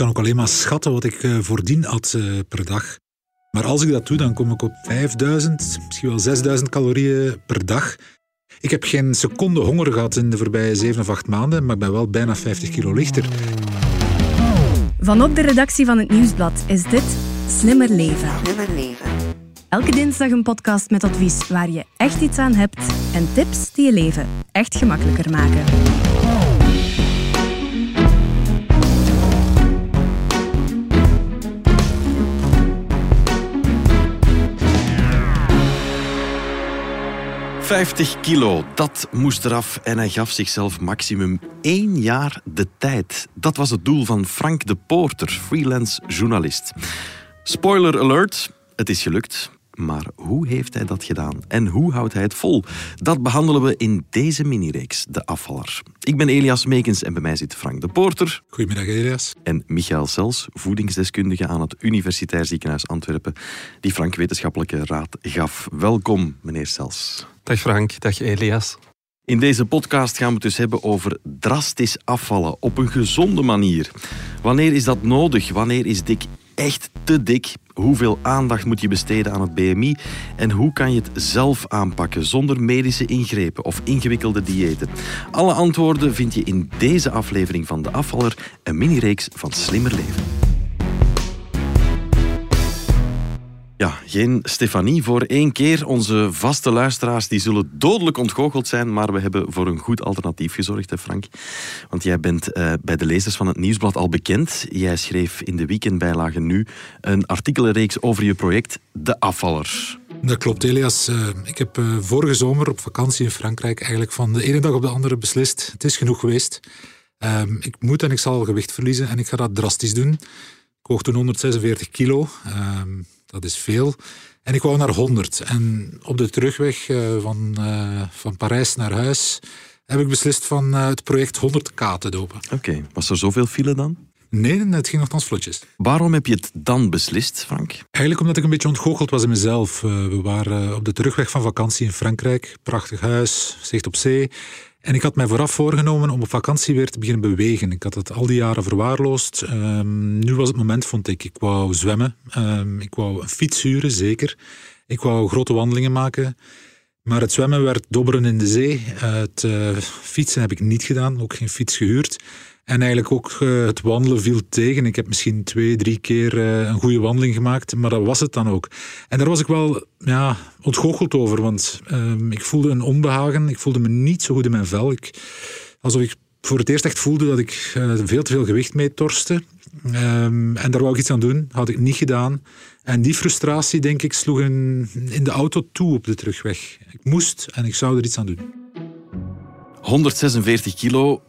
kan ook alleen maar schatten wat ik uh, voordien at uh, per dag. Maar als ik dat doe, dan kom ik op 5000, misschien wel 6000 calorieën per dag. Ik heb geen seconde honger gehad in de voorbije 7 of 8 maanden, maar ik ben wel bijna 50 kilo lichter. Vanop de redactie van het Nieuwsblad is dit Slimmer Leven. Slimmer Leven. Elke dinsdag een podcast met advies waar je echt iets aan hebt en tips die je leven echt gemakkelijker maken. ...50 kilo, dat moest eraf en hij gaf zichzelf maximum één jaar de tijd. Dat was het doel van Frank de Poorter, freelance journalist. Spoiler alert, het is gelukt. Maar hoe heeft hij dat gedaan en hoe houdt hij het vol? Dat behandelen we in deze minireeks, De Afvaller. Ik ben Elias Meekens en bij mij zit Frank de Poorter. Goedemiddag Elias. En Michael Sels, voedingsdeskundige aan het Universitair Ziekenhuis Antwerpen, die Frank wetenschappelijke raad gaf. Welkom, meneer Sels. Dag Frank, dag Elias. In deze podcast gaan we het dus hebben over drastisch afvallen op een gezonde manier. Wanneer is dat nodig? Wanneer is dik echt te dik? Hoeveel aandacht moet je besteden aan het BMI? En hoe kan je het zelf aanpakken zonder medische ingrepen of ingewikkelde diëten? Alle antwoorden vind je in deze aflevering van De Afvaller, een mini-reeks van Slimmer Leven. Ja, geen Stefanie voor één keer. Onze vaste luisteraars die zullen dodelijk ontgoocheld zijn, maar we hebben voor een goed alternatief gezorgd, hè Frank. Want jij bent uh, bij de lezers van het Nieuwsblad al bekend. Jij schreef in de weekendbijlage nu een artikelenreeks over je project De Afvaller. Dat klopt, Elias. Uh, ik heb uh, vorige zomer op vakantie in Frankrijk eigenlijk van de ene dag op de andere beslist. Het is genoeg geweest. Ehm, ik moet en ik zal gewicht verliezen en ik ga dat drastisch doen. Ik woog toen 146 kilo. Dat is veel. En ik wou naar 100. En op de terugweg uh, van, uh, van Parijs naar huis heb ik beslist van uh, het project 100k te dopen. Oké, okay. was er zoveel file dan? Nee, het ging nogthans vlotjes. Waarom heb je het dan beslist, Frank? Eigenlijk omdat ik een beetje ontgoocheld was in mezelf. we waren op de terugweg van vakantie in Frankrijk. Prachtig huis, zicht op zee. En ik had mij vooraf voorgenomen om op vakantie weer te beginnen bewegen. Ik had het al die jaren verwaarloosd. Um, nu was het moment, vond ik. Ik wou zwemmen. Um, ik wou een fiets huren, zeker. Ik wou grote wandelingen maken. Maar het zwemmen werd dobberen in de zee. Het uh, fietsen heb ik niet gedaan, ook geen fiets gehuurd. En eigenlijk ook uh, het wandelen viel tegen. Ik heb misschien twee, drie keer uh, een goede wandeling gemaakt, maar dat was het dan ook. En daar was ik wel ja, ontgoocheld over, want uh, ik voelde een onbehagen. Ik voelde me niet zo goed in mijn vel. Alsof ik voor het eerst echt voelde dat ik uh, veel te veel gewicht mee torste. Um, en daar wou ik iets aan doen, had ik niet gedaan. En die frustratie, denk ik, sloeg in, in de auto toe op de terugweg. Ik moest en ik zou er iets aan doen. 146 kilo,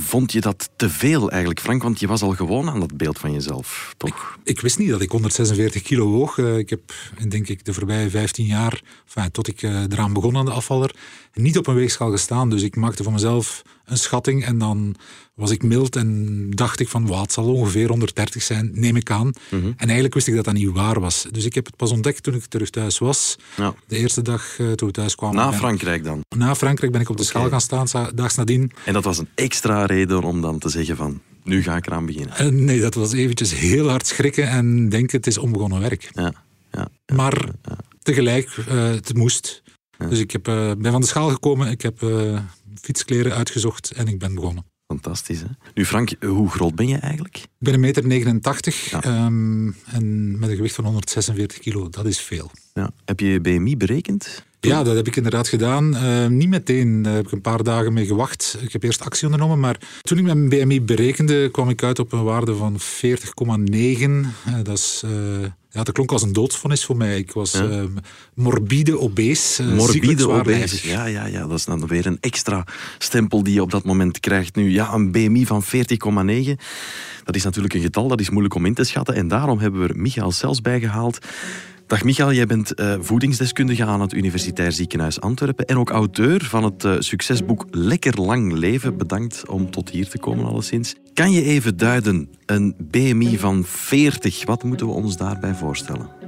vond je dat te veel eigenlijk, Frank? Want je was al gewoon aan dat beeld van jezelf, toch? Ik, ik wist niet dat ik 146 kilo woog. Uh, ik heb, denk ik, de voorbije 15 jaar, enfin, tot ik uh, eraan begon aan de afvaller, niet op een weegschaal gestaan. Dus ik maakte voor mezelf een schatting en dan was ik mild en dacht ik van, wat het zal ongeveer 130 zijn, neem ik aan. Mm -hmm. En eigenlijk wist ik dat dat niet waar was. Dus ik heb het pas ontdekt toen ik terug thuis was. Ja. De eerste dag uh, toen we thuis kwamen. Na Frankrijk dan? Na Frankrijk ben ik op de okay. schaal gaan staan, daags nadien. En dat was een extra reden om dan te zeggen van, nu ga ik eraan beginnen? Uh, nee, dat was eventjes heel hard schrikken en denken, het is onbegonnen werk. Ja. Ja, ja, maar ja. tegelijk, uh, het moest. Dus ik heb, uh, ben van de schaal gekomen, ik heb uh, fietskleren uitgezocht en ik ben begonnen. Fantastisch, hè? Nu Frank, hoe groot ben je eigenlijk? Ik ben een meter 89 ja. um, en met een gewicht van 146 kilo, dat is veel. Ja. Heb je je BMI berekend? Ja, dat heb ik inderdaad gedaan. Uh, niet meteen, daar heb ik een paar dagen mee gewacht. Ik heb eerst actie ondernomen, maar toen ik mijn BMI berekende, kwam ik uit op een waarde van 40,9. Uh, dat is... Uh, ja, dat klonk als een doodsvonnis voor mij. Ik was ja. uh, morbide obese. Uh, morbide obese, ja, ja, ja. Dat is dan weer een extra stempel die je op dat moment krijgt. Nu, ja, een BMI van 40,9. Dat is natuurlijk een getal, dat is moeilijk om in te schatten. En daarom hebben we er Michael Sels bijgehaald. Dag Michael, jij bent uh, voedingsdeskundige aan het Universitair Ziekenhuis Antwerpen en ook auteur van het uh, succesboek Lekker Lang Leven. Bedankt om tot hier te komen alleszins. Kan je even duiden, een BMI van 40, wat moeten we ons daarbij voorstellen?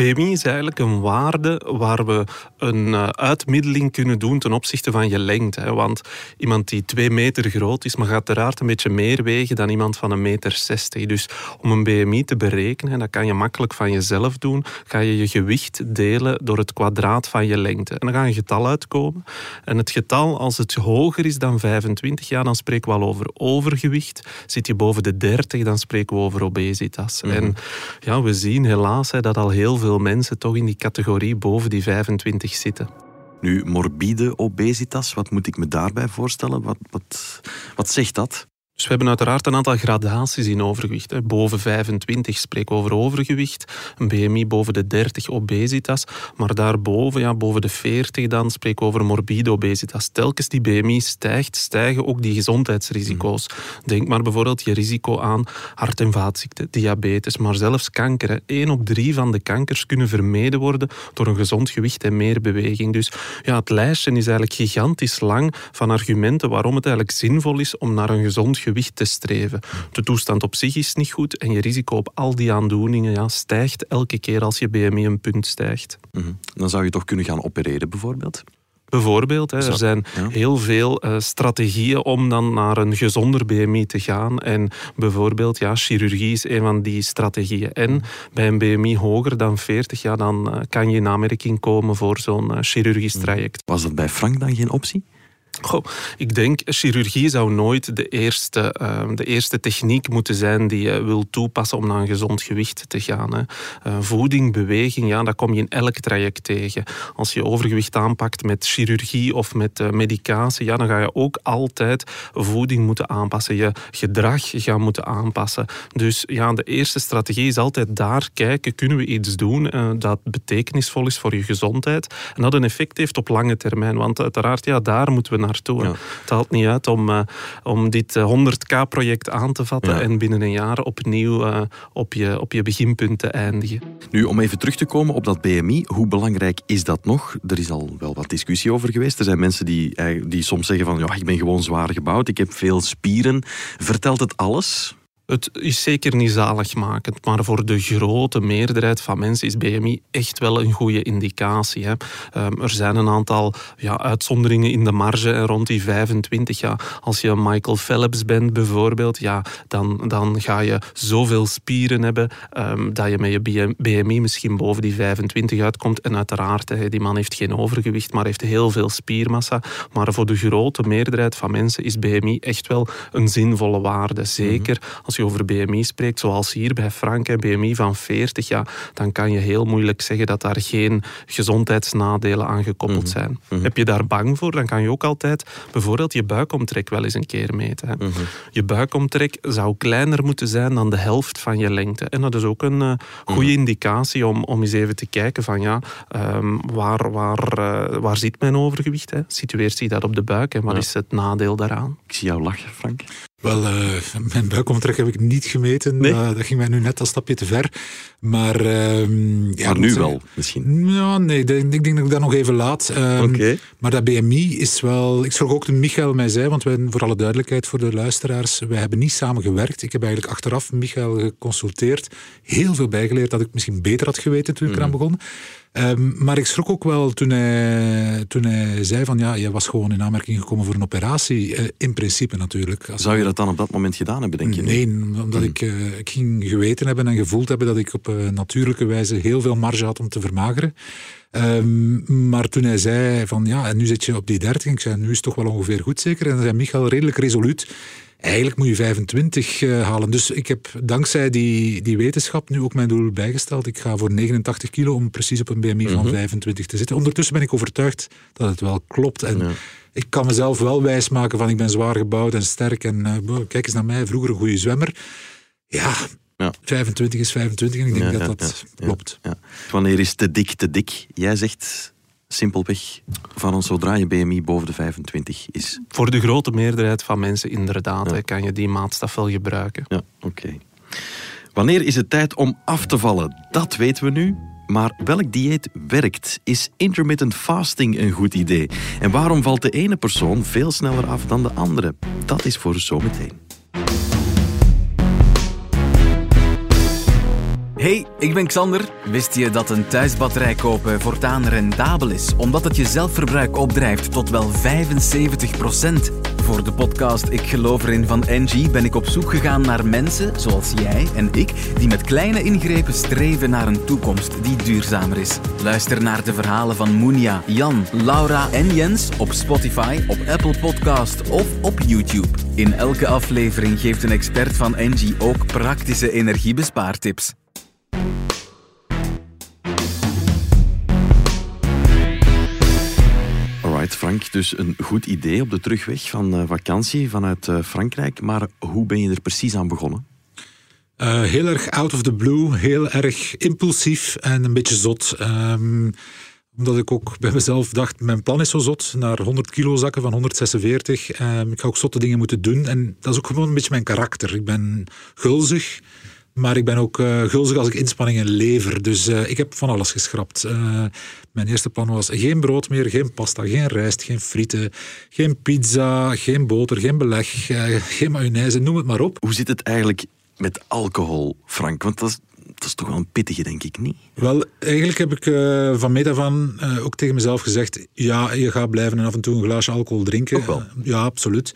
BMI is eigenlijk een waarde waar we een eh, uitmiddeling kunnen doen ten opzichte van je lengte. Want iemand die twee meter groot is, maar gaat uiteraard een beetje meer wegen dan iemand van een meter zestig. Dus om een BMI te berekenen, dat kan je makkelijk van jezelf doen, ga je je gewicht delen door het kwadraat van je lengte. En dan gaat een getal uitkomen. En het getal, als het hoger is dan 25, ja, dan spreken we al over overgewicht. Zit je boven de 30, dan spreken we over obesitas. Mhm. En ja, we zien helaas hè, dat al heel veel mensen toch in die categorie boven die 25 zitten. Nu, morbide obesitas, wat moet ik me daarbij voorstellen? Wat, wat, wat zegt dat? Dus we hebben uiteraard een aantal gradaties in overgewicht. Boven 25 spreken we over overgewicht, een BMI boven de 30 obesitas, maar daarboven, ja, boven de 40 dan, spreken we over morbide obesitas. Telkens die BMI stijgt, stijgen ook die gezondheidsrisico's. Denk maar bijvoorbeeld je risico aan hart- en vaatziekten, diabetes, maar zelfs kanker. 1 op 3 van de kankers kunnen vermeden worden door een gezond gewicht en meer beweging. Dus ja, het lijstje is eigenlijk gigantisch lang van argumenten waarom het eigenlijk zinvol is om naar een gezond gewicht gewicht te streven. De toestand op zich is niet goed en je risico op al die aandoeningen ja, stijgt elke keer als je BMI een punt stijgt. Mhm. Dan zou je toch kunnen gaan opereren bijvoorbeeld? Bijvoorbeeld, er zijn heel veel uh, strategieën om dan naar een gezonder BMI te gaan. En bijvoorbeeld, ja, chirurgie is een van die strategieën. En bij een BMI hoger dan 40, ja, dan uh, kan je in aanmerking komen voor zo'n uh, chirurgisch mhm. traject. Was dat bij Frank dan geen optie? Ik denk, chirurgie zou nooit de eerste, uh, de eerste techniek moeten zijn die je wil toepassen om naar een gezond gewicht te gaan. Hè. Uh, voeding, beweging, ja, dat kom je in elk traject tegen. Als je overgewicht aanpakt met chirurgie of met uh, medicatie, ja, dan ga je ook altijd voeding moeten aanpassen. Je gedrag gaan moeten aanpassen. Dus ja, de eerste strategie is altijd daar kijken, kunnen we iets doen dat betekenisvol is voor je gezondheid en dat een effect heeft op lange termijn. Want uiteraard, ja, daar moeten we naar naartoe. Het haalt niet uit om, uh, om dit 100k-project eh, aan te vatten en binnen een jaar opnieuw uh, op, je, op je beginpunt te eindigen. Nu, om even terug te komen op dat BMI, hoe belangrijk is dat nog? Er is al wel wat discussie over geweest. Er zijn mensen die, die soms zeggen van ja, ik ben gewoon zwaar gebouwd, ik heb veel spieren. Vertelt het alles? Het is zeker niet zaligmakend, maar voor de grote meerderheid van mensen is BMI echt wel een goede indicatie. Hè. Um, er zijn een aantal ja, uitzonderingen in de marge en rond die 25. Ja, als je Michael Phelps bent bijvoorbeeld, ja, dan, dan ga je zoveel spieren hebben um, dat je met je BMI misschien boven die 25 uitkomt. En uiteraard, hè, die man heeft geen overgewicht, maar heeft heel veel spiermassa. Maar voor de grote meerderheid van mensen is BMI echt wel een zinvolle waarde. Zeker als je over BMI spreekt, zoals hier bij Frank, een BMI van 40, ja, dan kan je heel moeilijk zeggen dat daar geen gezondheidsnadelen aan gekoppeld mhm. zijn. Mhm. Heb je daar bang voor, dan kan je ook altijd bijvoorbeeld je buikomtrek wel eens een keer meten. Hè. Mhm. Je buikomtrek zou kleiner moeten zijn dan de helft van je lengte. En dat is ook een uh, goede indicatie om, om eens even te kijken van ja, um, waar, waar, uh, waar zit mijn overgewicht? Hè? Situeert zich dat op de buik en wat is het nadeel daaraan? Ik zie jou lachen, Frank. Wel, uh, mijn buikomtrek heb ik niet gemeten. Nee? Uh, dat ging mij nu net een stapje te ver. Maar, uh, ja, maar nu wel, misschien? Ja, nee, ik denk dat ik dat nog even laat. Um, Maar dat BMI is wel... Ik schrok ook toen Michael mij zei, want wij, voor alle duidelijkheid voor de luisteraars, wij hebben niet samen gewerkt. Ik heb eigenlijk achteraf Michael geconsulteerd. Heel veel bijgeleerd dat ik misschien beter had geweten toen ik eraan mhm. begon. Um, maar ik schrok ook wel toen hij, toen hij zei van ja, je was gewoon in aanmerking gekomen voor een operatie. Uh, in principe natuurlijk. Zou je dat dan op dat moment gedaan hebben, denk je? Nee, omdat ik, uh, ik ging geweten hebben en gevoeld hebben dat ik op uh, natuurlijke wijze heel veel marge had om te vermageren. Um, maar toen hij zei van ja, en nu zit je op die 30, ik zei nu is het toch wel ongeveer goed zeker. En dan zei Michael redelijk resoluut Eigenlijk moet je 25 uh, eh, halen. Dus ik heb dankzij die, die wetenschap nu ook mijn doel bijgesteld. Ik ga voor 89 kilo om precies op een BMI van 25 mhm. te zitten. Ondertussen ben ik overtuigd dat het wel klopt. En ik kan mezelf wel wijsmaken van ik ben zwaar gebouwd en sterk. En uh, kijk eens naar mij, vroeger een goede zwemmer. Ja, ja. 25 is 25 en ik denk dat dat klopt. Wanneer is te dik te dik? Jij zegt simpelweg van ons zodra je BMI boven de 25 is? Voor de grote meerderheid van mensen inderdaad kan je die maatstaf wel gebruiken. Ja, oké. Wanneer is het tijd om af te vallen? Dat weten we nu. Maar welk dieet werkt? Is intermittent fasting een goed idee? En waarom valt de ene persoon veel sneller af dan de andere? Dat is voor zometeen. Hey, ik ben Xander. Wist je dat een thuisbatterij kopen voortaan rendabel is, omdat het je zelfverbruik opdrijft tot wel 75%? Voor de podcast Ik geloof erin van Engie ben ik op zoek gegaan naar mensen, zoals jij en ik, die met kleine ingrepen streven naar een toekomst die duurzamer is. Luister naar de verhalen van Moenia, Jan, Laura en Jens op Spotify, op Apple Podcast of op YouTube. In elke aflevering geeft een expert van Engie ook praktische energiebespaartips. Dus een goed idee op de terugweg van uh, vakantie vanuit uh, Frankrijk. Maar hoe ben je er precies aan begonnen? Uh, heel erg out of the blue, heel erg impulsief en een beetje zot. Um, omdat ik ook bij mezelf dacht, mijn plan is zo zot, naar 100 kilo zakken van 146. Um, ik ga ook zotte dingen moeten doen. En dat is ook gewoon een beetje mijn karakter. Ik ben gulzig. Maar ik ben ook uh, gulzig als ik inspanningen lever. Dus ik heb van alles geschrapt. Mijn eerste plan was geen brood meer, geen pasta, geen rijst, geen frieten, geen pizza, geen boter, geen beleg, geen mayonaise, noem het maar op. Hoe zit het eigenlijk met alcohol, Frank? Want dat is, dat is toch wel een pittige, denk ik, niet? Wel, eigenlijk heb ik van meet af aan ook tegen mezelf gezegd... ja, je gaat blijven en af en toe een glaasje alcohol drinken. Ook wel? ja, absoluut.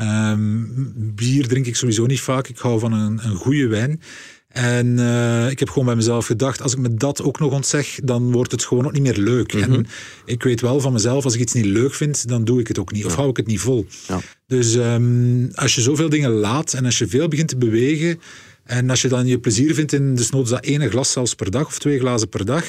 Um, bier drink ik sowieso niet vaak. Ik hou van een, een goede wijn. En uh, ik heb gewoon bij mezelf gedacht, als ik me dat ook nog ontzeg, dan wordt het gewoon ook niet meer leuk. Mm -hmm. En ik weet wel van mezelf, als ik iets niet leuk vind, dan doe ik het ook niet. Of ja. hou ik het niet vol. Ja. Dus um, als je zoveel dingen laat en als je veel begint te bewegen, en als je dan je plezier vindt in dus noods dat ene glas zelfs per dag of twee glazen per dag,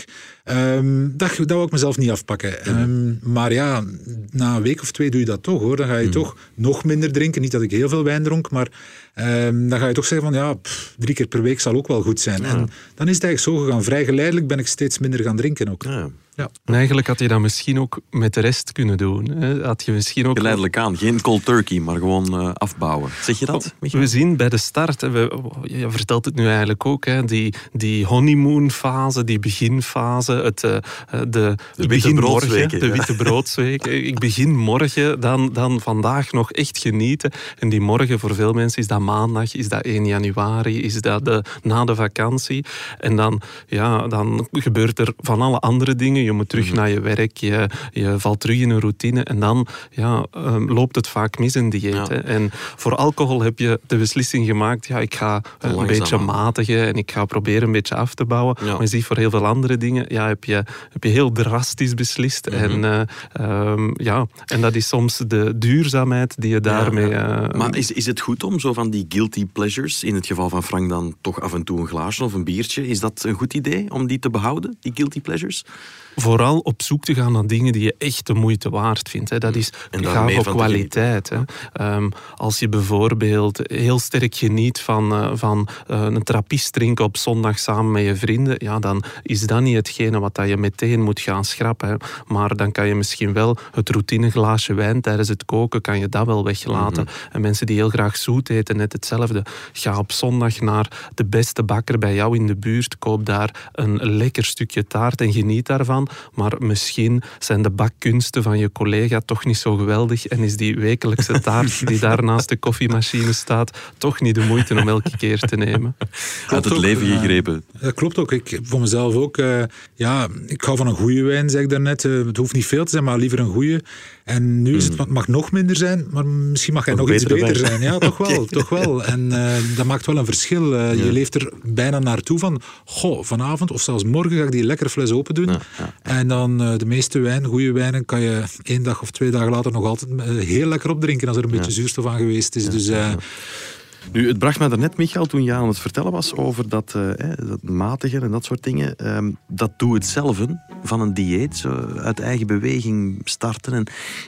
um, dat, dat wil ik mezelf niet afpakken. Um, maar ja, na een week of twee doe je dat toch hoor. Dan ga je Mhm. toch nog minder drinken. Niet dat ik heel veel wijn dronk, maar um, dan ga je toch zeggen van ja, pff, drie keer per week zal ook wel goed zijn. En dan is het eigenlijk zo gegaan. Vrij geleidelijk ben ik steeds minder gaan drinken ook. Ja. Ja. En eigenlijk had je dat misschien ook met de rest kunnen doen. Hè? Had je misschien ook... Geleidelijk aan. Geen cold turkey, maar gewoon uh, afbouwen. Zeg je dat? Michael? We zien bij de start, we, je vertelt het nu eigenlijk ook, hè, die, die honeymoon-fase, die beginfase, het, uh, de, de ik witte begin broodsweken, morgen, de witte broodsweken. ik begin morgen, dan, dan vandaag nog echt genieten. En die morgen voor veel mensen is dat maandag, is dat 1 januari, is dat de, na de vakantie. En dan, ja, dan gebeurt er van alle andere dingen. Je moet terug Mhm. naar je werk, je, je valt terug in een routine en dan ja, um, loopt het vaak mis in dieet. Ja. En voor alcohol heb je de beslissing gemaakt, ja, ik ga een Langzaam beetje matigen en ik ga proberen een beetje af te bouwen. Ja. Maar je ziet voor heel veel andere dingen, ja, heb, je, heb je heel drastisch beslist. Mhm. en, uh, um, ja, en dat is soms de duurzaamheid die je daarmee... Uh, maar is, is het goed om zo van die guilty pleasures, in het geval van Frank dan toch af en toe een glaasje of een biertje, is dat een goed idee om die te behouden, die guilty pleasures? Vooral op zoek te gaan naar dingen die je echt de moeite waard vindt. Hè. Dat is En daar gaaf op te kwaliteit. Hè. Um, als je bijvoorbeeld heel sterk geniet van, uh, van uh, een trappist drinken op zondag samen met je vrienden, ja, dan is dat niet hetgene wat dat je meteen moet gaan schrappen. Hè. Maar dan kan je misschien wel het routineglaasje wijn tijdens het koken, kan je dat wel weglaten. Mhm. En mensen die heel graag zoet eten, net hetzelfde. Ga op zondag naar de beste bakker bij jou in de buurt, koop daar een lekker stukje taart en geniet daarvan. Maar misschien zijn de bakkunsten van je collega toch niet zo geweldig en is die wekelijkse taart die daar naast de koffiemachine staat toch niet de moeite om elke keer te nemen. Uit het leven uh, gegrepen. Dat klopt ook. Ik, voor mezelf ook. Uh, ja, ik hou van een goede wijn, zeg ik daarnet. Uh, het hoeft niet veel te zijn, maar liever een goede. En nu is het, het mag nog minder zijn, maar misschien mag hij nog, nog iets beter zijn. Ja, toch wel. toch wel. En uh, dat maakt wel een verschil. Uh, ja. Je leeft er bijna naartoe van, goh, vanavond of zelfs morgen ga ik die lekkere fles open doen. Ja, ja. En dan uh, de meeste wijn, goede wijnen, kan je één dag of twee dagen later nog altijd heel lekker opdrinken als er een beetje zuurstof aan geweest is. Dus... Nu, het bracht me daarnet, Michael, toen je aan het vertellen was over dat, uh, dat matigen en dat soort dingen. Um, dat doe het zelf van een dieet, uit eigen beweging starten. En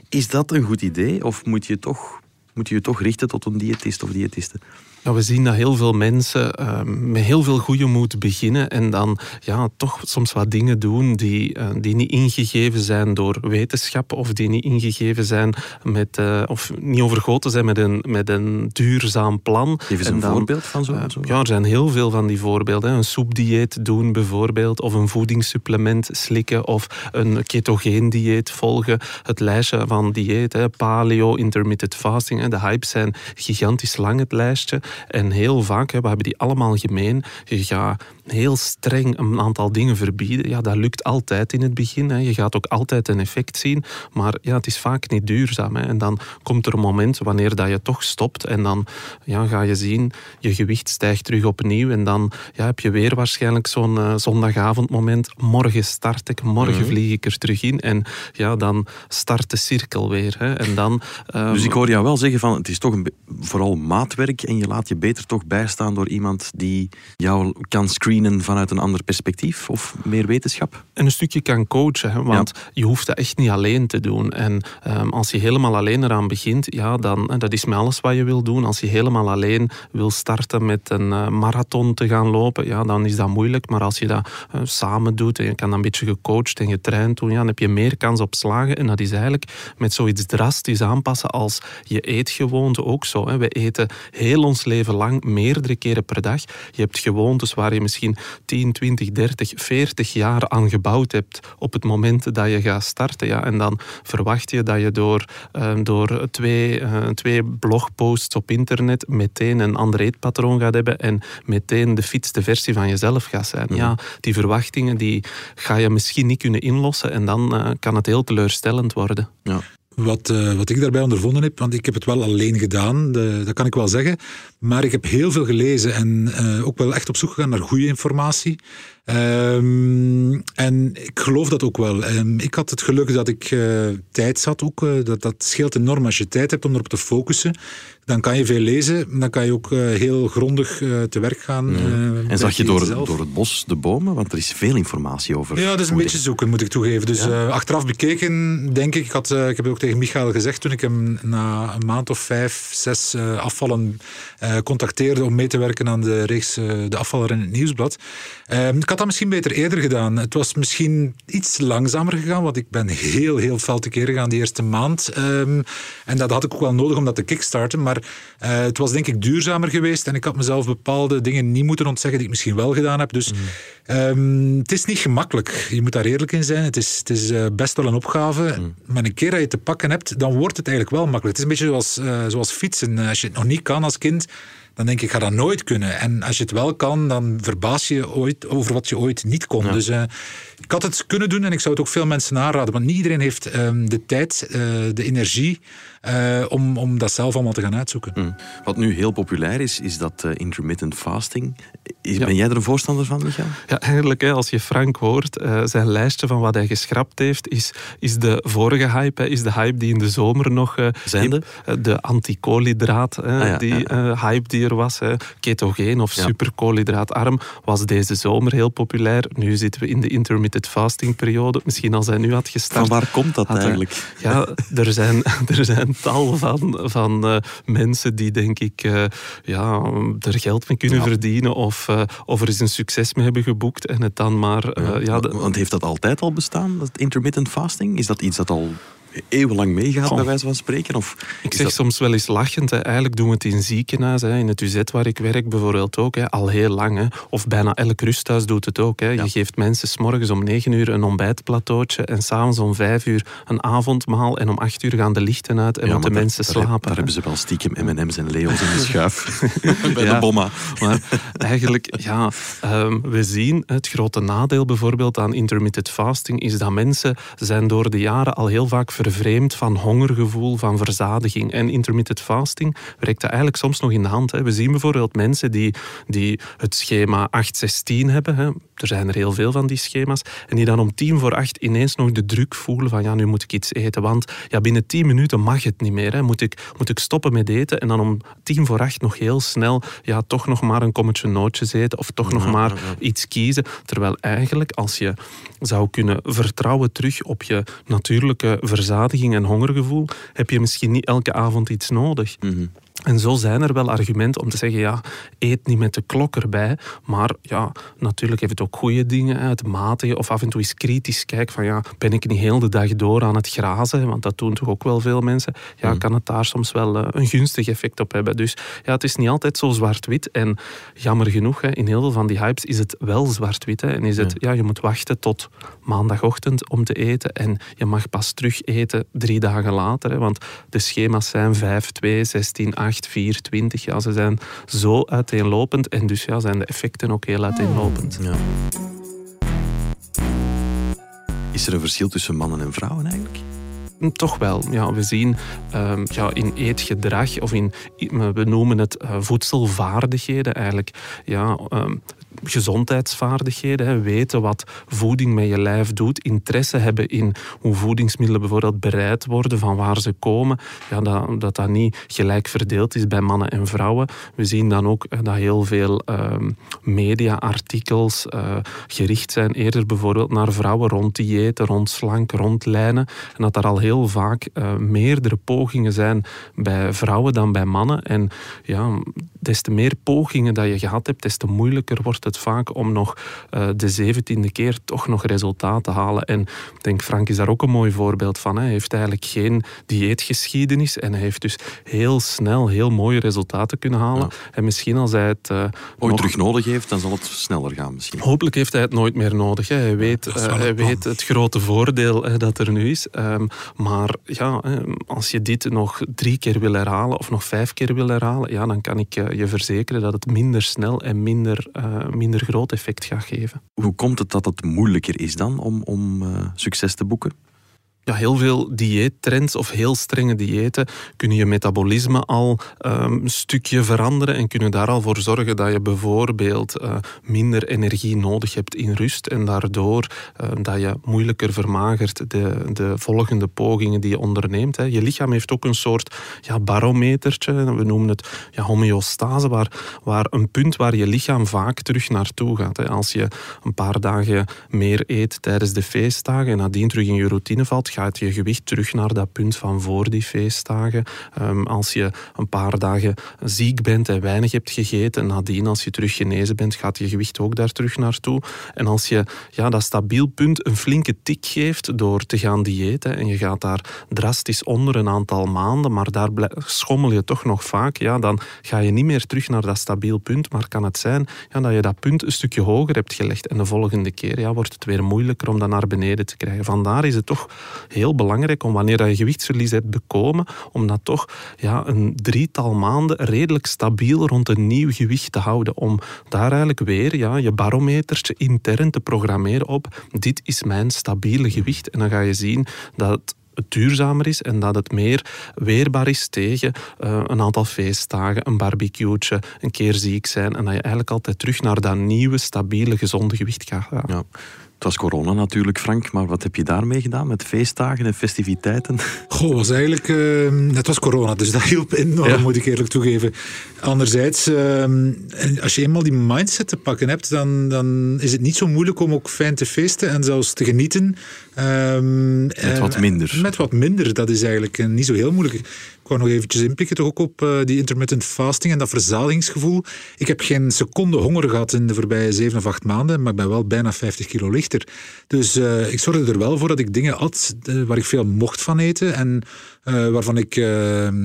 is dat een goed idee? Of moet je toch, moet je, je toch richten tot een diëtist of diëtiste? Ja, we zien dat heel veel mensen uh, met heel veel goede moed beginnen en dan ja, toch soms wat dingen doen die, uh, die niet ingegeven zijn door wetenschap of die niet ingegeven zijn met, uh, of niet overgoten zijn met een, met een duurzaam plan. Geef eens een dan, voorbeeld van zo, zo. Ja, er zijn heel veel van die voorbeelden. Een soepdieet doen bijvoorbeeld, of een voedingssupplement slikken, of een ketogeen dieet volgen. Het lijstje van dieet, hè, paleo, intermittent fasting, de hypes zijn gigantisch lang het lijstje. En heel vaak, hè, we hebben die allemaal gemeen. Je heel streng een aantal dingen verbieden, ja, dat lukt altijd in het begin. Hè. Je gaat ook altijd een effect zien, maar ja, het is vaak niet duurzaam. Hè. En dan komt er een moment wanneer dat je toch stopt en dan ja, ga je zien, je gewicht stijgt terug opnieuw en dan ja, heb je weer waarschijnlijk zo'n uh, zondagavondmoment. Morgen start ik, morgen mhm. vlieg ik er terug in en ja, dan start de cirkel weer. Hè. En dan, um... Dus ik hoor jou wel zeggen van, het is toch een vooral maatwerk en je laat je beter toch bijstaan door iemand die jou kan screenen vanuit een ander perspectief of meer wetenschap? En een stukje kan coachen, hè, want je hoeft dat echt niet alleen te doen. En um, als je helemaal alleen eraan begint, ja, dan, dat is met alles wat je wil doen. Als je helemaal alleen wil starten met een uh, marathon te gaan lopen, ja, dan is dat moeilijk. Maar als je dat uh, samen doet en je kan dat een beetje gecoacht en getraind doen, ja, dan heb je meer kans op slagen. En dat is eigenlijk met zoiets drastisch aanpassen als je eetgewoonte ook zo. Hè. We eten heel ons leven lang meerdere keren per dag. Je hebt gewoontes waar je misschien 10, 20, 30, 40 jaar aan gebouwd hebt op het moment dat je gaat starten. Ja. En dan verwacht je dat je door, uh, door twee, uh, twee blogposts op internet meteen een ander eetpatroon gaat hebben en meteen de fitste versie van jezelf gaat zijn. Mhm. Ja, die verwachtingen die ga je misschien niet kunnen inlossen en dan uh, kan het heel teleurstellend worden. Ja. Wat, uh, wat ik daarbij ondervonden heb, want ik heb het wel alleen gedaan, dat kan ik wel zeggen. Maar ik heb heel veel gelezen en uh, ook wel echt op zoek gegaan naar goede informatie. Um, en ik geloof dat ook wel. Um, ik had het geluk dat ik uh, tijd zat ook. dat, dat scheelt enorm als je tijd hebt om erop te focussen dan kan je veel lezen. Dan kan je ook uh, heel grondig te werk gaan. En zag je door, door het bos de bomen? Want er is veel informatie over. Ja, dat is een beetje zoeken, moet ik toegeven. Dus ja? achteraf bekeken, denk ik, ik, had, ik heb het ook tegen Michael gezegd toen ik hem na een maand of vijf, zes afvallen contacteerde om mee te werken aan de reeks De Afvaller in het Nieuwsblad. Ehm, ik had dat misschien beter eerder gedaan. Het was misschien iets langzamer gegaan, want ik ben heel, heel fel tekeer gegaan die eerste maand. Um, en dat had ik ook wel nodig om dat te kickstarten. Maar uh, het was denk ik duurzamer geweest en ik had mezelf bepaalde dingen niet moeten ontzeggen die ik misschien wel gedaan heb. Dus mm. um, het is niet gemakkelijk. Je moet daar eerlijk in zijn. Het is, het is uh, best wel een opgave. Mm. Maar een keer dat je te pakken hebt, dan wordt het eigenlijk wel makkelijk. Het is een beetje zoals, uh, zoals fietsen. Als je het nog niet kan als kind, dan denk ik, ik ga dat nooit kunnen. En als je het wel kan, dan verbaas je ooit over wat je ooit niet kon. Dus uh, ik had het kunnen doen en ik zou het ook veel mensen aanraden. Want niet iedereen heeft um, de tijd, uh, de energie uh, om, om dat zelf allemaal te gaan uitzoeken. Mm. Wat nu heel populair is, is dat uh, intermittent fasting. Is, ja. Ben jij er een voorstander van, Michael? Ja, eigenlijk, hè, als je Frank hoort, uh, zijn lijstje van wat hij geschrapt heeft, is, is de vorige hype, hè, is de hype die in de zomer nog... zijn de? de anticoolhydraat, ah, ja, die hype die er was. Hè, ketogeen of superkoolhydraatarm, was deze zomer heel populair. Nu zitten we in de intermittent fasting periode. Misschien als hij nu had gestart... Van waar komt dat eigenlijk? ja, er zijn, er zijn tal van, van uh, mensen die denk ik uh, ja, er geld mee kunnen ja. verdienen of, uh, of er eens een succes mee hebben geboekt en het dan maar... Ja, ja, de... Want heeft dat altijd al bestaan, dat intermittent fasting? Is dat iets dat al eeuwenlang meegaat, bij wijze van spreken? Of ik zeg soms wel eens lachend, hè. eigenlijk doen we het in ziekenhuizen, in het UZ waar ik werk bijvoorbeeld ook, hè, al heel lang. Hè. Of bijna elk rusthuis doet het ook. Hè. Ja. Je geeft mensen s morgens om negen uur een ontbijtplateautje en s'avonds om vijf uur een avondmaal en om acht uur gaan de lichten uit en ja, moeten mensen daar, slapen. Daar, hebben ze wel stiekem M&M's en Leo's in de schuif bij ja, de bomma. Maar eigenlijk, ja, um, we zien het grote nadeel bijvoorbeeld aan intermittent fasting is dat mensen zijn door de jaren al heel vaak vervreemd van hongergevoel, van verzadiging. En intermittent fasting werkt dat eigenlijk soms nog in de hand. Hè. We zien bijvoorbeeld mensen die, die het schema 8-16 hebben. Hè. Er zijn er heel veel van die schema's. En die dan om tien voor acht ineens nog de druk voelen van ja, nu moet ik iets eten. Want ja, binnen tien minuten mag het niet meer. Hè. Moet, ik, moet ik stoppen met eten en dan om tien voor acht nog heel snel ja, toch nog maar een kommetje nootjes eten of toch nog maar iets kiezen. Terwijl eigenlijk als je zou kunnen vertrouwen terug op je natuurlijke verzadiging en hongergevoel, heb je misschien niet elke avond iets nodig. -hmm. En zo zijn er wel argumenten om te zeggen, ja, eet niet met de klok erbij. Maar ja, natuurlijk heeft het ook goede dingen. Het matigen of af en toe eens kritisch kijken van, ja, ben ik niet heel de dag door aan het grazen? Want dat doen toch ook wel veel mensen. Ja, kan het daar soms wel een gunstig effect op hebben. Dus ja, het is niet altijd zo zwart-wit. En jammer genoeg, in heel veel van die hypes is het wel zwart-wit. En is het, ja, je moet wachten tot maandagochtend om te eten. En je mag pas terug eten drie dagen later. Want de schema's zijn 5, 2, 16, 8 8, 4, 20. Ja, ze zijn zo uiteenlopend en dus ja, zijn de effecten ook heel uiteenlopend. Ja. Is er een verschil tussen mannen en vrouwen eigenlijk? Hm, toch wel. Ja, we zien um, ja, in eetgedrag of in, we noemen het uh, voedselvaardigheden eigenlijk. Ja, um, gezondheidsvaardigheden, weten wat voeding met je lijf doet, interesse hebben in hoe voedingsmiddelen bijvoorbeeld bereid worden, van waar ze komen, ja, dat, dat niet gelijk verdeeld is bij mannen en vrouwen. We zien dan ook dat heel veel um, media-artikels uh, gericht zijn eerder bijvoorbeeld naar vrouwen rond diëten, rond slank, rond lijnen. En dat er al heel vaak uh, meerdere pogingen zijn bij vrouwen dan bij mannen. En ja, des te meer pogingen dat je gehad hebt, des te moeilijker wordt het vaak om nog uh, de zeventiende keer toch nog resultaat te halen. En ik denk, Frank is daar ook een mooi voorbeeld van. Hij heeft eigenlijk geen dieetgeschiedenis en hij heeft dus heel snel heel mooie resultaten kunnen halen. En misschien als hij het... Uh, Ooit terug nodig heeft, dan zal het sneller gaan misschien. Hopelijk heeft hij het nooit meer nodig. Hè. Hij weet, uh, hij weet het grote voordeel hè, dat er nu is. Um, maar ja, als je dit nog drie keer wil herhalen of nog vijf keer wil herhalen, ja, dan kan ik je verzekeren dat het minder snel en minder, uh, minder groot effect gaat geven. Hoe komt het dat het moeilijker is dan om, om uh, succes te boeken? Heel veel dieettrends of heel strenge diëten kunnen je metabolisme al um, een stukje veranderen en kunnen daar al voor zorgen dat je bijvoorbeeld uh, minder energie nodig hebt in rust en daardoor uh, dat je moeilijker vermagert de, de volgende pogingen die je onderneemt. Hè. Je lichaam heeft ook een soort ja, barometertje, we noemen het ja, homeostase, waar, waar een punt waar je lichaam vaak terug naartoe gaat. Hè. Als je een paar dagen meer eet tijdens de feestdagen en nadien terug in je routine valt, gaat je gewicht terug naar dat punt van voor die feestdagen. Um, als je een paar dagen ziek bent en weinig hebt gegeten, nadien als je terug genezen bent, gaat je gewicht ook daar terug naartoe. En als je ja, dat stabiel punt een flinke tik geeft door te gaan diëten en je gaat daar drastisch onder een aantal maanden, maar daar schommel je toch nog vaak, ja, dan ga je niet meer terug naar dat stabiel punt, maar kan het zijn ja, dat je dat punt een stukje hoger hebt gelegd en de volgende keer ja, wordt het weer moeilijker om dat naar beneden te krijgen. Vandaar is het toch heel belangrijk om wanneer je gewichtsverlies hebt bekomen, om dat toch ja, een drietal maanden redelijk stabiel rond een nieuw gewicht te houden. Om daar eigenlijk weer ja, je barometertje intern te programmeren op dit is mijn stabiele gewicht. En dan ga je zien dat het duurzamer is en dat het meer weerbaar is tegen uh, een aantal feestdagen, een barbecue'tje, een keer ziek zijn en dat je eigenlijk altijd terug naar dat nieuwe, stabiele, gezonde gewicht gaat. Ja. Het was corona natuurlijk, Frank, maar wat heb je daarmee gedaan met feestdagen en festiviteiten? Goh, was eigenlijk, uh, het was corona, dus dat hielp enorm, ja. moet ik eerlijk toegeven. Anderzijds, uh, als je eenmaal die mindset te pakken hebt, dan, dan is het niet zo moeilijk om ook fijn te feesten en zelfs te genieten. Um, met wat minder. Met wat minder, dat is eigenlijk niet zo heel moeilijk wou nog eventjes inpikken toch ook op uh, die intermittent fasting en dat verzadigingsgevoel. Ik heb geen seconde honger gehad in de voorbije zeven of acht maanden, maar ik ben wel bijna 50 kilo lichter. Dus uh, ik zorgde er wel voor dat ik dingen at uh, waar ik veel mocht van eten en waarvan ik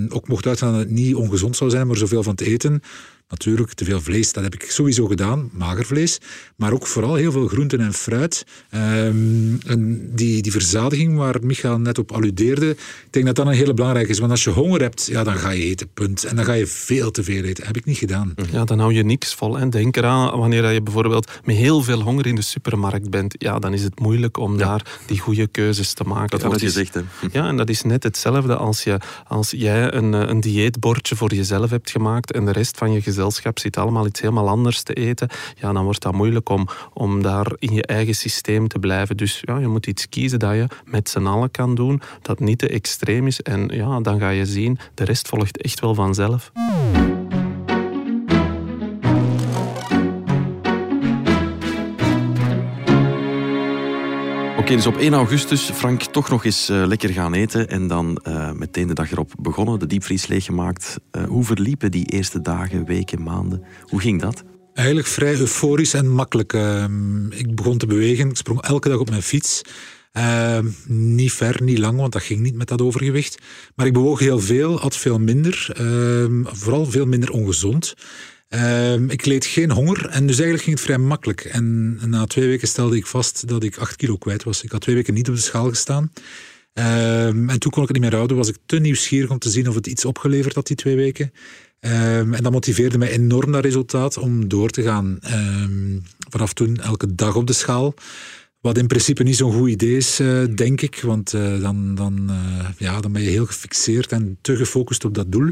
ook mocht uitgaan dat het niet ongezond zou zijn, maar zoveel van te eten. Natuurlijk, te veel vlees, dat heb ik sowieso gedaan, mager vlees. Maar ook vooral heel veel groenten en fruit. Um, en die, die verzadiging waar Michael net op alludeerde, ik denk dat dat een hele belangrijke is. Want als je honger hebt, ja, dan ga je eten, punt. En dan ga je veel te veel eten. heb ik niet gedaan. Ja, dan hou je niks vol. En denk eraan, wanneer je bijvoorbeeld met heel veel honger in de supermarkt bent, ja, dan is het moeilijk om ja. daar die goede keuzes te maken. Dat ja, wordt gezegd, hè? Ja, en dat is net hetzelfde als, je, als jij een, een dieetbordje voor jezelf hebt gemaakt en de rest van je gezelschap zit allemaal iets helemaal anders te eten, ja, dan wordt dat moeilijk om, om daar in je eigen systeem te blijven. Dus ja, je moet iets kiezen dat je met z'n allen kan doen, dat niet te extreem is. En ja, dan ga je zien, de rest volgt echt wel vanzelf. Okay, dus op 1 augustus, Frank, toch nog eens uh, lekker gaan eten en dan uh, meteen de dag erop begonnen, de diepvries leeggemaakt. Uh, hoe verliepen die eerste dagen, weken, maanden? Hoe ging dat? Eigenlijk vrij euforisch en makkelijk. Ehm, ik begon te bewegen, ik sprong elke dag op mijn fiets. Ehm, niet ver, niet lang, want dat ging niet met dat overgewicht. Maar ik bewoog heel veel, at veel minder, ehm, vooral veel minder ongezond. Um, ik leed geen honger en dus eigenlijk ging het vrij makkelijk. En na twee weken stelde ik vast dat ik acht kilo kwijt was. Ik had twee weken niet op de schaal gestaan. Ehm, en toen kon ik het niet meer houden, was ik te nieuwsgierig om te zien of het iets opgeleverd had die twee weken. Ehm, en dat motiveerde mij enorm dat resultaat om door te gaan. Ehm, vanaf toen elke dag op de schaal. Wat in principe niet zo'n goed idee is, eh, denk ik. Want uh, dan, dan, uh, ja, dan ben je heel gefixeerd en te gefocust op dat doel.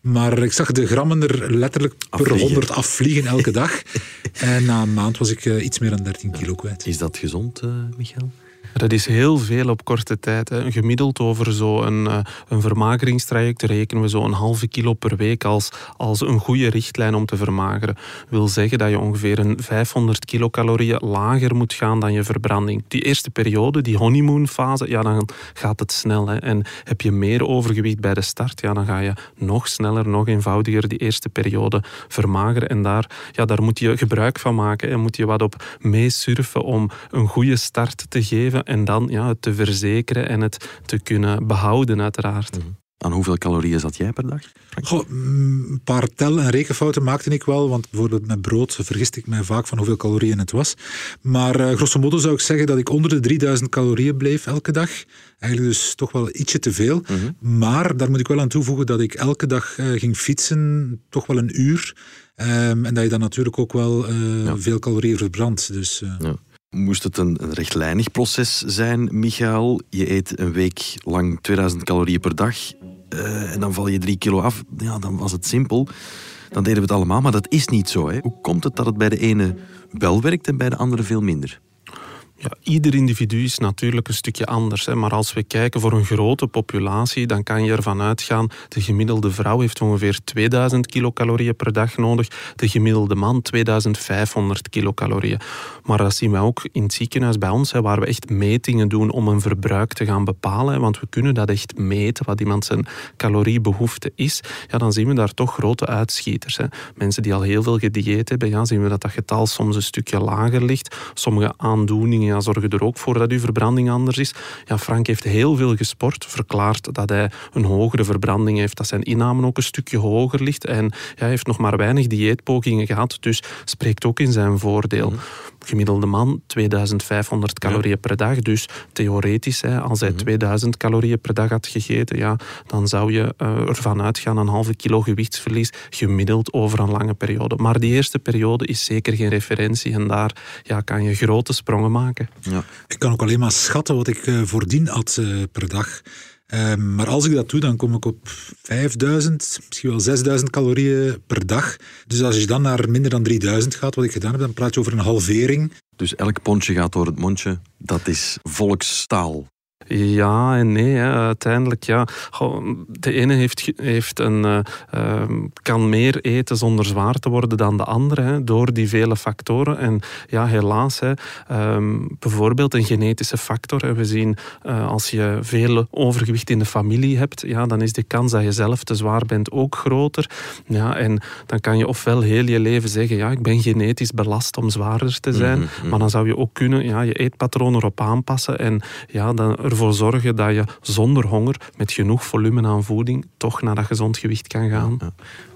Maar ik zag de grammen er letterlijk per 100 afvliegen elke dag. en na een maand was ik iets meer dan 13 kilo kwijt. Is dat gezond, Michael? Dat is heel veel op korte tijd. Hè. Gemiddeld over zo'n uh, een vermageringstraject rekenen we zo'n halve kilo per week als, als een goede richtlijn om te vermageren. wil zeggen dat je ongeveer een 500 kilocalorieën lager moet gaan dan je verbranding. Die eerste periode, die honeymoonfase, ja, dan gaat het snel. Hè. En heb je meer overgewicht bij de start, ja, dan ga je nog sneller, nog eenvoudiger die eerste periode vermageren. En daar, ja, daar moet je gebruik van maken. En moet je wat op meesurfen om een goede start te geven en dan ja, het te verzekeren en het te kunnen behouden, uiteraard. Mm Aan hoeveel calorieën zat jij per dag? Goh, mm, een paar tel- en rekenfouten maakte ik wel, want bijvoorbeeld met brood vergist ik mij vaak van hoeveel calorieën het was. Maar uh, grosso modo zou ik zeggen dat ik onder de 3000 calorieën bleef elke dag. Eigenlijk dus toch wel ietsje te veel. Mhm. Maar daar moet ik wel aan toevoegen dat ik elke dag uh, ging fietsen, toch wel een uur. Um, en dat je dan natuurlijk ook wel uh, ja. veel calorieën verbrandt. Dus, ja. Moest het een, rechtlijnig proces zijn, Michael? Je eet een week lang 2000 calorieën per dag uh, en dan val je drie kilo af. Ja, dan was het simpel. Dan deden we het allemaal, maar dat is niet zo. Hè? Hoe komt het dat het bij de ene wel werkt en bij de andere veel minder? Ja, ieder individu is natuurlijk een stukje anders. Hè. Maar als we kijken voor een grote populatie, dan kan je ervan uitgaan, de gemiddelde vrouw heeft ongeveer 2000 kilocalorieën per dag nodig, de gemiddelde man 2500 kilocalorieën. Maar dat zien we ook in het ziekenhuis bij ons, hè, waar we echt metingen doen om een verbruik te gaan bepalen. Want we kunnen dat echt meten, wat iemand zijn caloriebehoefte is. Ja, dan zien we daar toch grote uitschieters. Hè. Mensen die al heel veel gedieet hebben, ja, zien we dat dat getal soms een stukje lager ligt. Sommige aandoeningen ja, zorgen er ook voor dat uw verbranding anders is. Ja, Frank heeft heel veel gesport, verklaart dat hij een hogere verbranding heeft, dat zijn inname ook een stukje hoger ligt en hij heeft nog maar weinig dieetpogingen gehad, dus spreekt ook in zijn voordeel. Mhm. Gemiddelde man 2500 calorieën per dag, dus theoretisch, hè, als hij 2000 mhm. calorieën per dag had gegeten, ja, dan zou je uh, ervan uitgaan een halve kilo gewichtsverlies gemiddeld over een lange periode. Maar die eerste periode is zeker geen referentie en daar ja, kan je grote sprongen maken. Ja. Ik kan ook alleen maar schatten wat ik uh, voordien had uh, per dag. Um, maar als ik dat doe, dan kom ik op 5000, misschien wel 6000 calorieën per dag. Dus als je dan naar minder dan 3000 gaat, wat ik gedaan heb, dan praat je over een halvering. Dus elk pondje gaat door het mondje. Dat is volkstaal. Ja en nee. Hè. Uiteindelijk, ja. de ene heeft, heeft een, uh, kan meer eten zonder zwaar te worden dan de andere, hè, door die vele factoren. En ja, helaas, hè, um, bijvoorbeeld een genetische factor. Hè. We zien uh, als je veel overgewicht in de familie hebt, ja, dan is de kans dat je zelf te zwaar bent ook groter. Ja, en dan kan je ofwel heel je leven zeggen, ja, ik ben genetisch belast om zwaarder te zijn. Mm -hmm. Maar dan zou je ook kunnen ja, je eetpatroon erop aanpassen en ja, dan ervoor zorgen dat je zonder honger, met genoeg volume aan voeding, toch naar dat gezond gewicht kan gaan.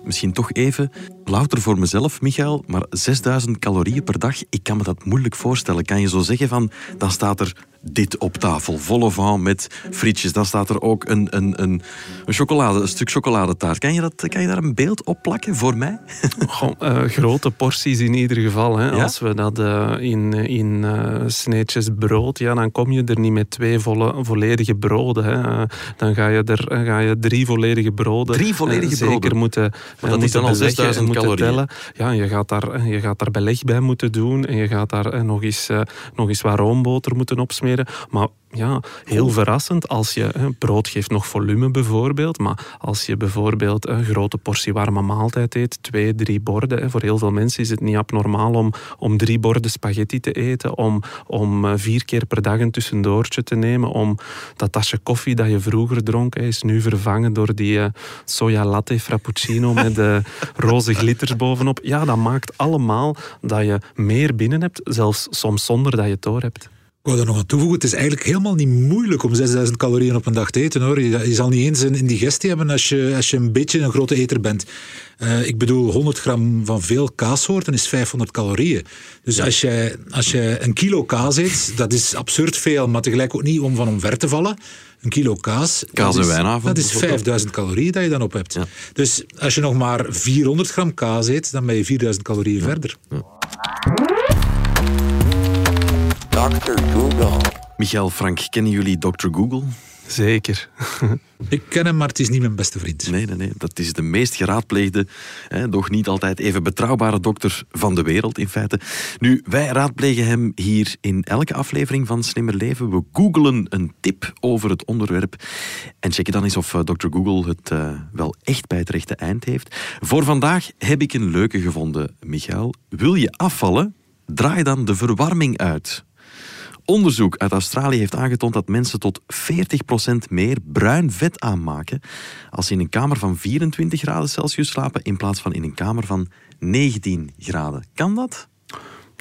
Misschien toch even, louter voor mezelf, Michael, maar 6000 calorieën per dag, ik kan me dat moeilijk voorstellen. Kan je zo zeggen van, dan staat er dit op tafel. Volle van met frietjes. Dan staat er ook een, een, een, een, chocolade, een stuk chocoladetaart. Kan je, dat, kan je daar een beeld op plakken voor mij? Goh, uh, grote porties in ieder geval. Hè. Ja? Als we dat uh, in, in uh, sneetjes brood, ja, dan kom je er niet met twee volle, volledige broden. Hè. dan ga je er ga je drie volledige broden drie volledige zeker broden. moeten, maar dat is dan al 6000 calorieën. Tellen. Ja, je gaat, daar, je gaat daar beleg bij moeten doen en je gaat daar nog eens, nog eens wat roomboter moeten opsmeren maar ja, heel verrassend als je hè, brood geeft nog volume bijvoorbeeld, maar als je bijvoorbeeld een grote portie warme maaltijd eet, twee, drie borden, hè, voor heel veel mensen is het niet abnormaal om, om drie borden spaghetti te eten, om, om eh, vier keer per dag een tussendoortje te nemen, om dat tasje koffie dat je vroeger dronk, hè, is nu vervangen door die uh, soja latte frappuccino met de roze glitters bovenop. Ja, dat maakt allemaal dat je meer binnen hebt, zelfs soms zonder dat je het door hebt. Ik wou er nog aan toevoegen, het is eigenlijk helemaal niet moeilijk om 6000 calorieën op een dag te eten. Hoor. Je, zal niet eens een indigestie hebben als je, als je een beetje een grote eter bent. Uh, ik bedoel, 100 gram van veel kaassoorten is 500 calorieën. Dus als, je, als je een kilo kaas eet, dat is absurd veel, maar tegelijk ook niet om van omver te vallen. Een kilo kaas. Kaas en wijnavond. Dat is 5000 calorieën dat je dan op hebt. Dus als je nog maar 400 gram kaas eet, dan ben je 4000 calorieën ja. verder. Dr. Google. Michael Frank, kennen jullie Dr. Google? Zeker. Ik ken hem, maar het is niet mijn beste vriend. Nee, nee, nee. Dat is de meest geraadpleegde, hè, doch niet altijd even betrouwbare dokter van de wereld, in feite. Nu, wij raadplegen hem hier in elke aflevering van Slimmer Leven. We googelen een tip over het onderwerp en checken dan eens of uh, eh, Dr. Google het uh, wel echt bij het rechte eind heeft. Voor vandaag heb ik een leuke gevonden, Michael. Wil je afvallen? Draai dan de verwarming uit. Onderzoek uit Australië heeft aangetoond dat mensen tot 40% meer bruin vet aanmaken als ze in een kamer van 24 graden Celsius slapen in plaats van in een kamer van 19 graden. Kan dat?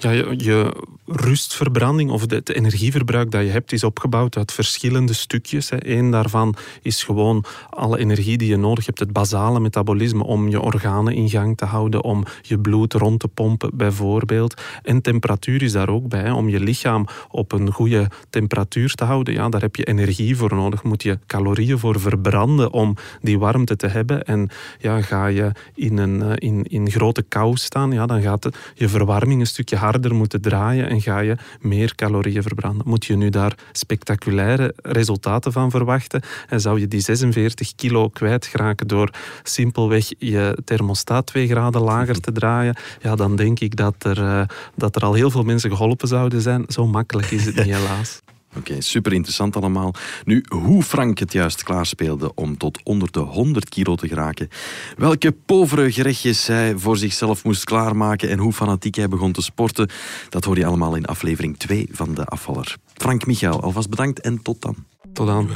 Ja, je, rustverbranding of het energieverbruik dat je hebt is opgebouwd uit verschillende stukjes. Eén daarvan is gewoon alle energie die je nodig hebt, het basale metabolisme om je organen in gang te houden, om je bloed rond te pompen bijvoorbeeld. En temperatuur is daar ook bij, om je lichaam op een goede temperatuur te houden. Ja, daar heb je energie voor nodig, moet je calorieën voor verbranden om die warmte te hebben. En ja, ga je in, een, eh, in, in grote kou staan, ja, dan gaat je verwarming een stukje harder harder moeten draaien en ga je meer calorieën verbranden. Moet je nu daar spectaculaire resultaten van verwachten en zou je die 46 kilo kwijtraken door simpelweg je thermostaat 2 graden lager te draaien, ja, dan denk ik dat er, uh, dat er al heel veel mensen geholpen zouden zijn. Zo makkelijk is het niet, helaas. Oké, super interessant allemaal. Nu, hoe Frank het juist klaarspeelde om tot onder de 100 kilo te geraken. Welke povere gerechtjes hij voor zichzelf moest klaarmaken en hoe fanatiek hij begon te sporten, dat hoor je allemaal in aflevering 2 van De Afvaller. Frank Michael, alvast bedankt en tot dan. Tot dan.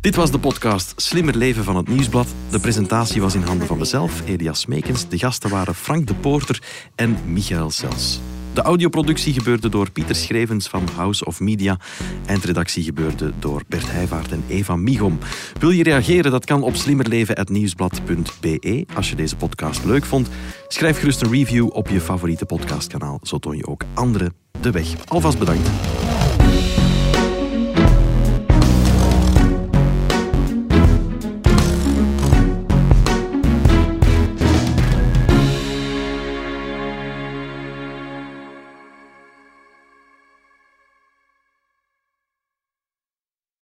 Dit was de podcast Slimmer Leven van het Nieuwsblad. De presentatie was in handen van mezelf, Elias Meekens. De gasten waren Frank de Poorter en Michael Sels. De audioproductie gebeurde door Pieter Schrevens van House of Media. Eindredactie gebeurde door Bert Heijvaart en Eva Migom. Wil je reageren? Dat kan op slimmerleven.nieuwsblad.be. Als je deze podcast leuk vond, schrijf gerust een review op je favoriete podcastkanaal. Zo toon je ook anderen de weg. Alvast bedankt.